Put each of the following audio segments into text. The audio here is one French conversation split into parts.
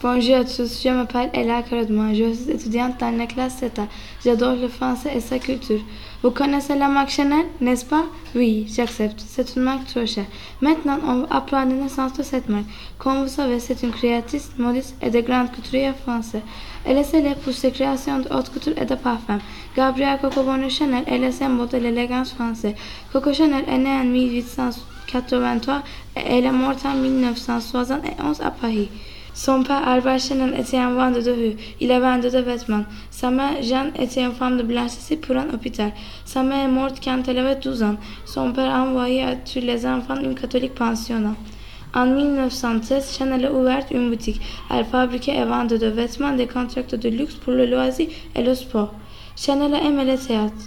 Bonjour à tous, je m'appelle Ella Caradman, je suis étudiante dans la classe CETA. J'adore le français et sa culture. Vous connaissez la marque Chanel, n'est-ce pas? Oui, j'accepte. C'est une marque trop chère. Maintenant, on va apprendre la naissance de cette marque. Comme vous savez, c'est une créatrice, modiste et de grande couturière française. Elle est célèbre pour ses créations de haute couture et de parfums. Gabrielle Coco Bonheur Chanel est le symbole de l'élégance française. Coco Chanel est née en 1883 et elle est morte en 1971 à Paris. Son père, Albert Chanel, était un vendeur de rue. Il avait un de vêtements. Sa mère, Jeanne, était une femme de blanchisserie pour un hôpital. Sa mère est morte quand elle avait 12 ans. Son père a envoyé à tuer les enfants d'une catholique pensionnat. En 1913, Chanel a ouvert une boutique. Elle fabriquait et vendait de vêtements, des contrats de luxe pour le loisir et le sport. Chanel a aimé le théâtre.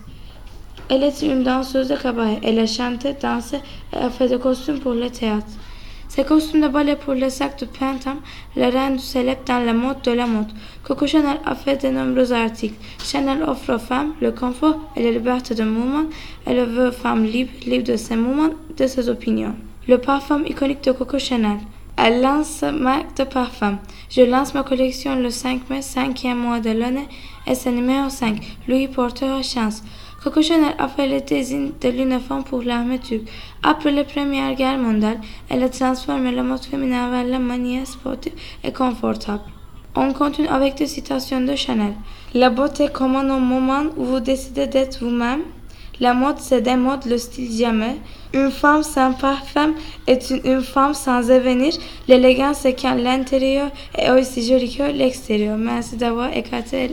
Elle était une danseuse de cabaret. Elle a chanté, dansé et fait des costumes pour le théâtre. Ses costumes de ballet pour les sacs de printemps le rendent célèbre dans la mode de la mode. Coco Chanel a fait de nombreux articles. Chanel offre aux femmes le confort et la liberté de mouvement. Elle veut femmes libres, libres de ses mouvements, de ses opinions. Le parfum iconique de Coco Chanel. Elle lance sa marque de parfum. Je lance ma collection le 5 mai, cinquième mois de l'année, et c'est numéro 5. Louis Porter Chance. Coco Chanel a fait le design de l'uniforme pour l'armée turque. Après la Première Guerre mondiale, elle a transformé la mode féminin vers la manière sportive et confortable. On continue avec des citations de Chanel. La beauté commence au moment où vous décidez d'être vous-même. La mode, c'est des modes, le style jamais. Une femme sans parfum est une, une femme sans avenir. L'élégance, c'est quand l'intérieur est aussi joli que l'extérieur. Merci d'avoir écouté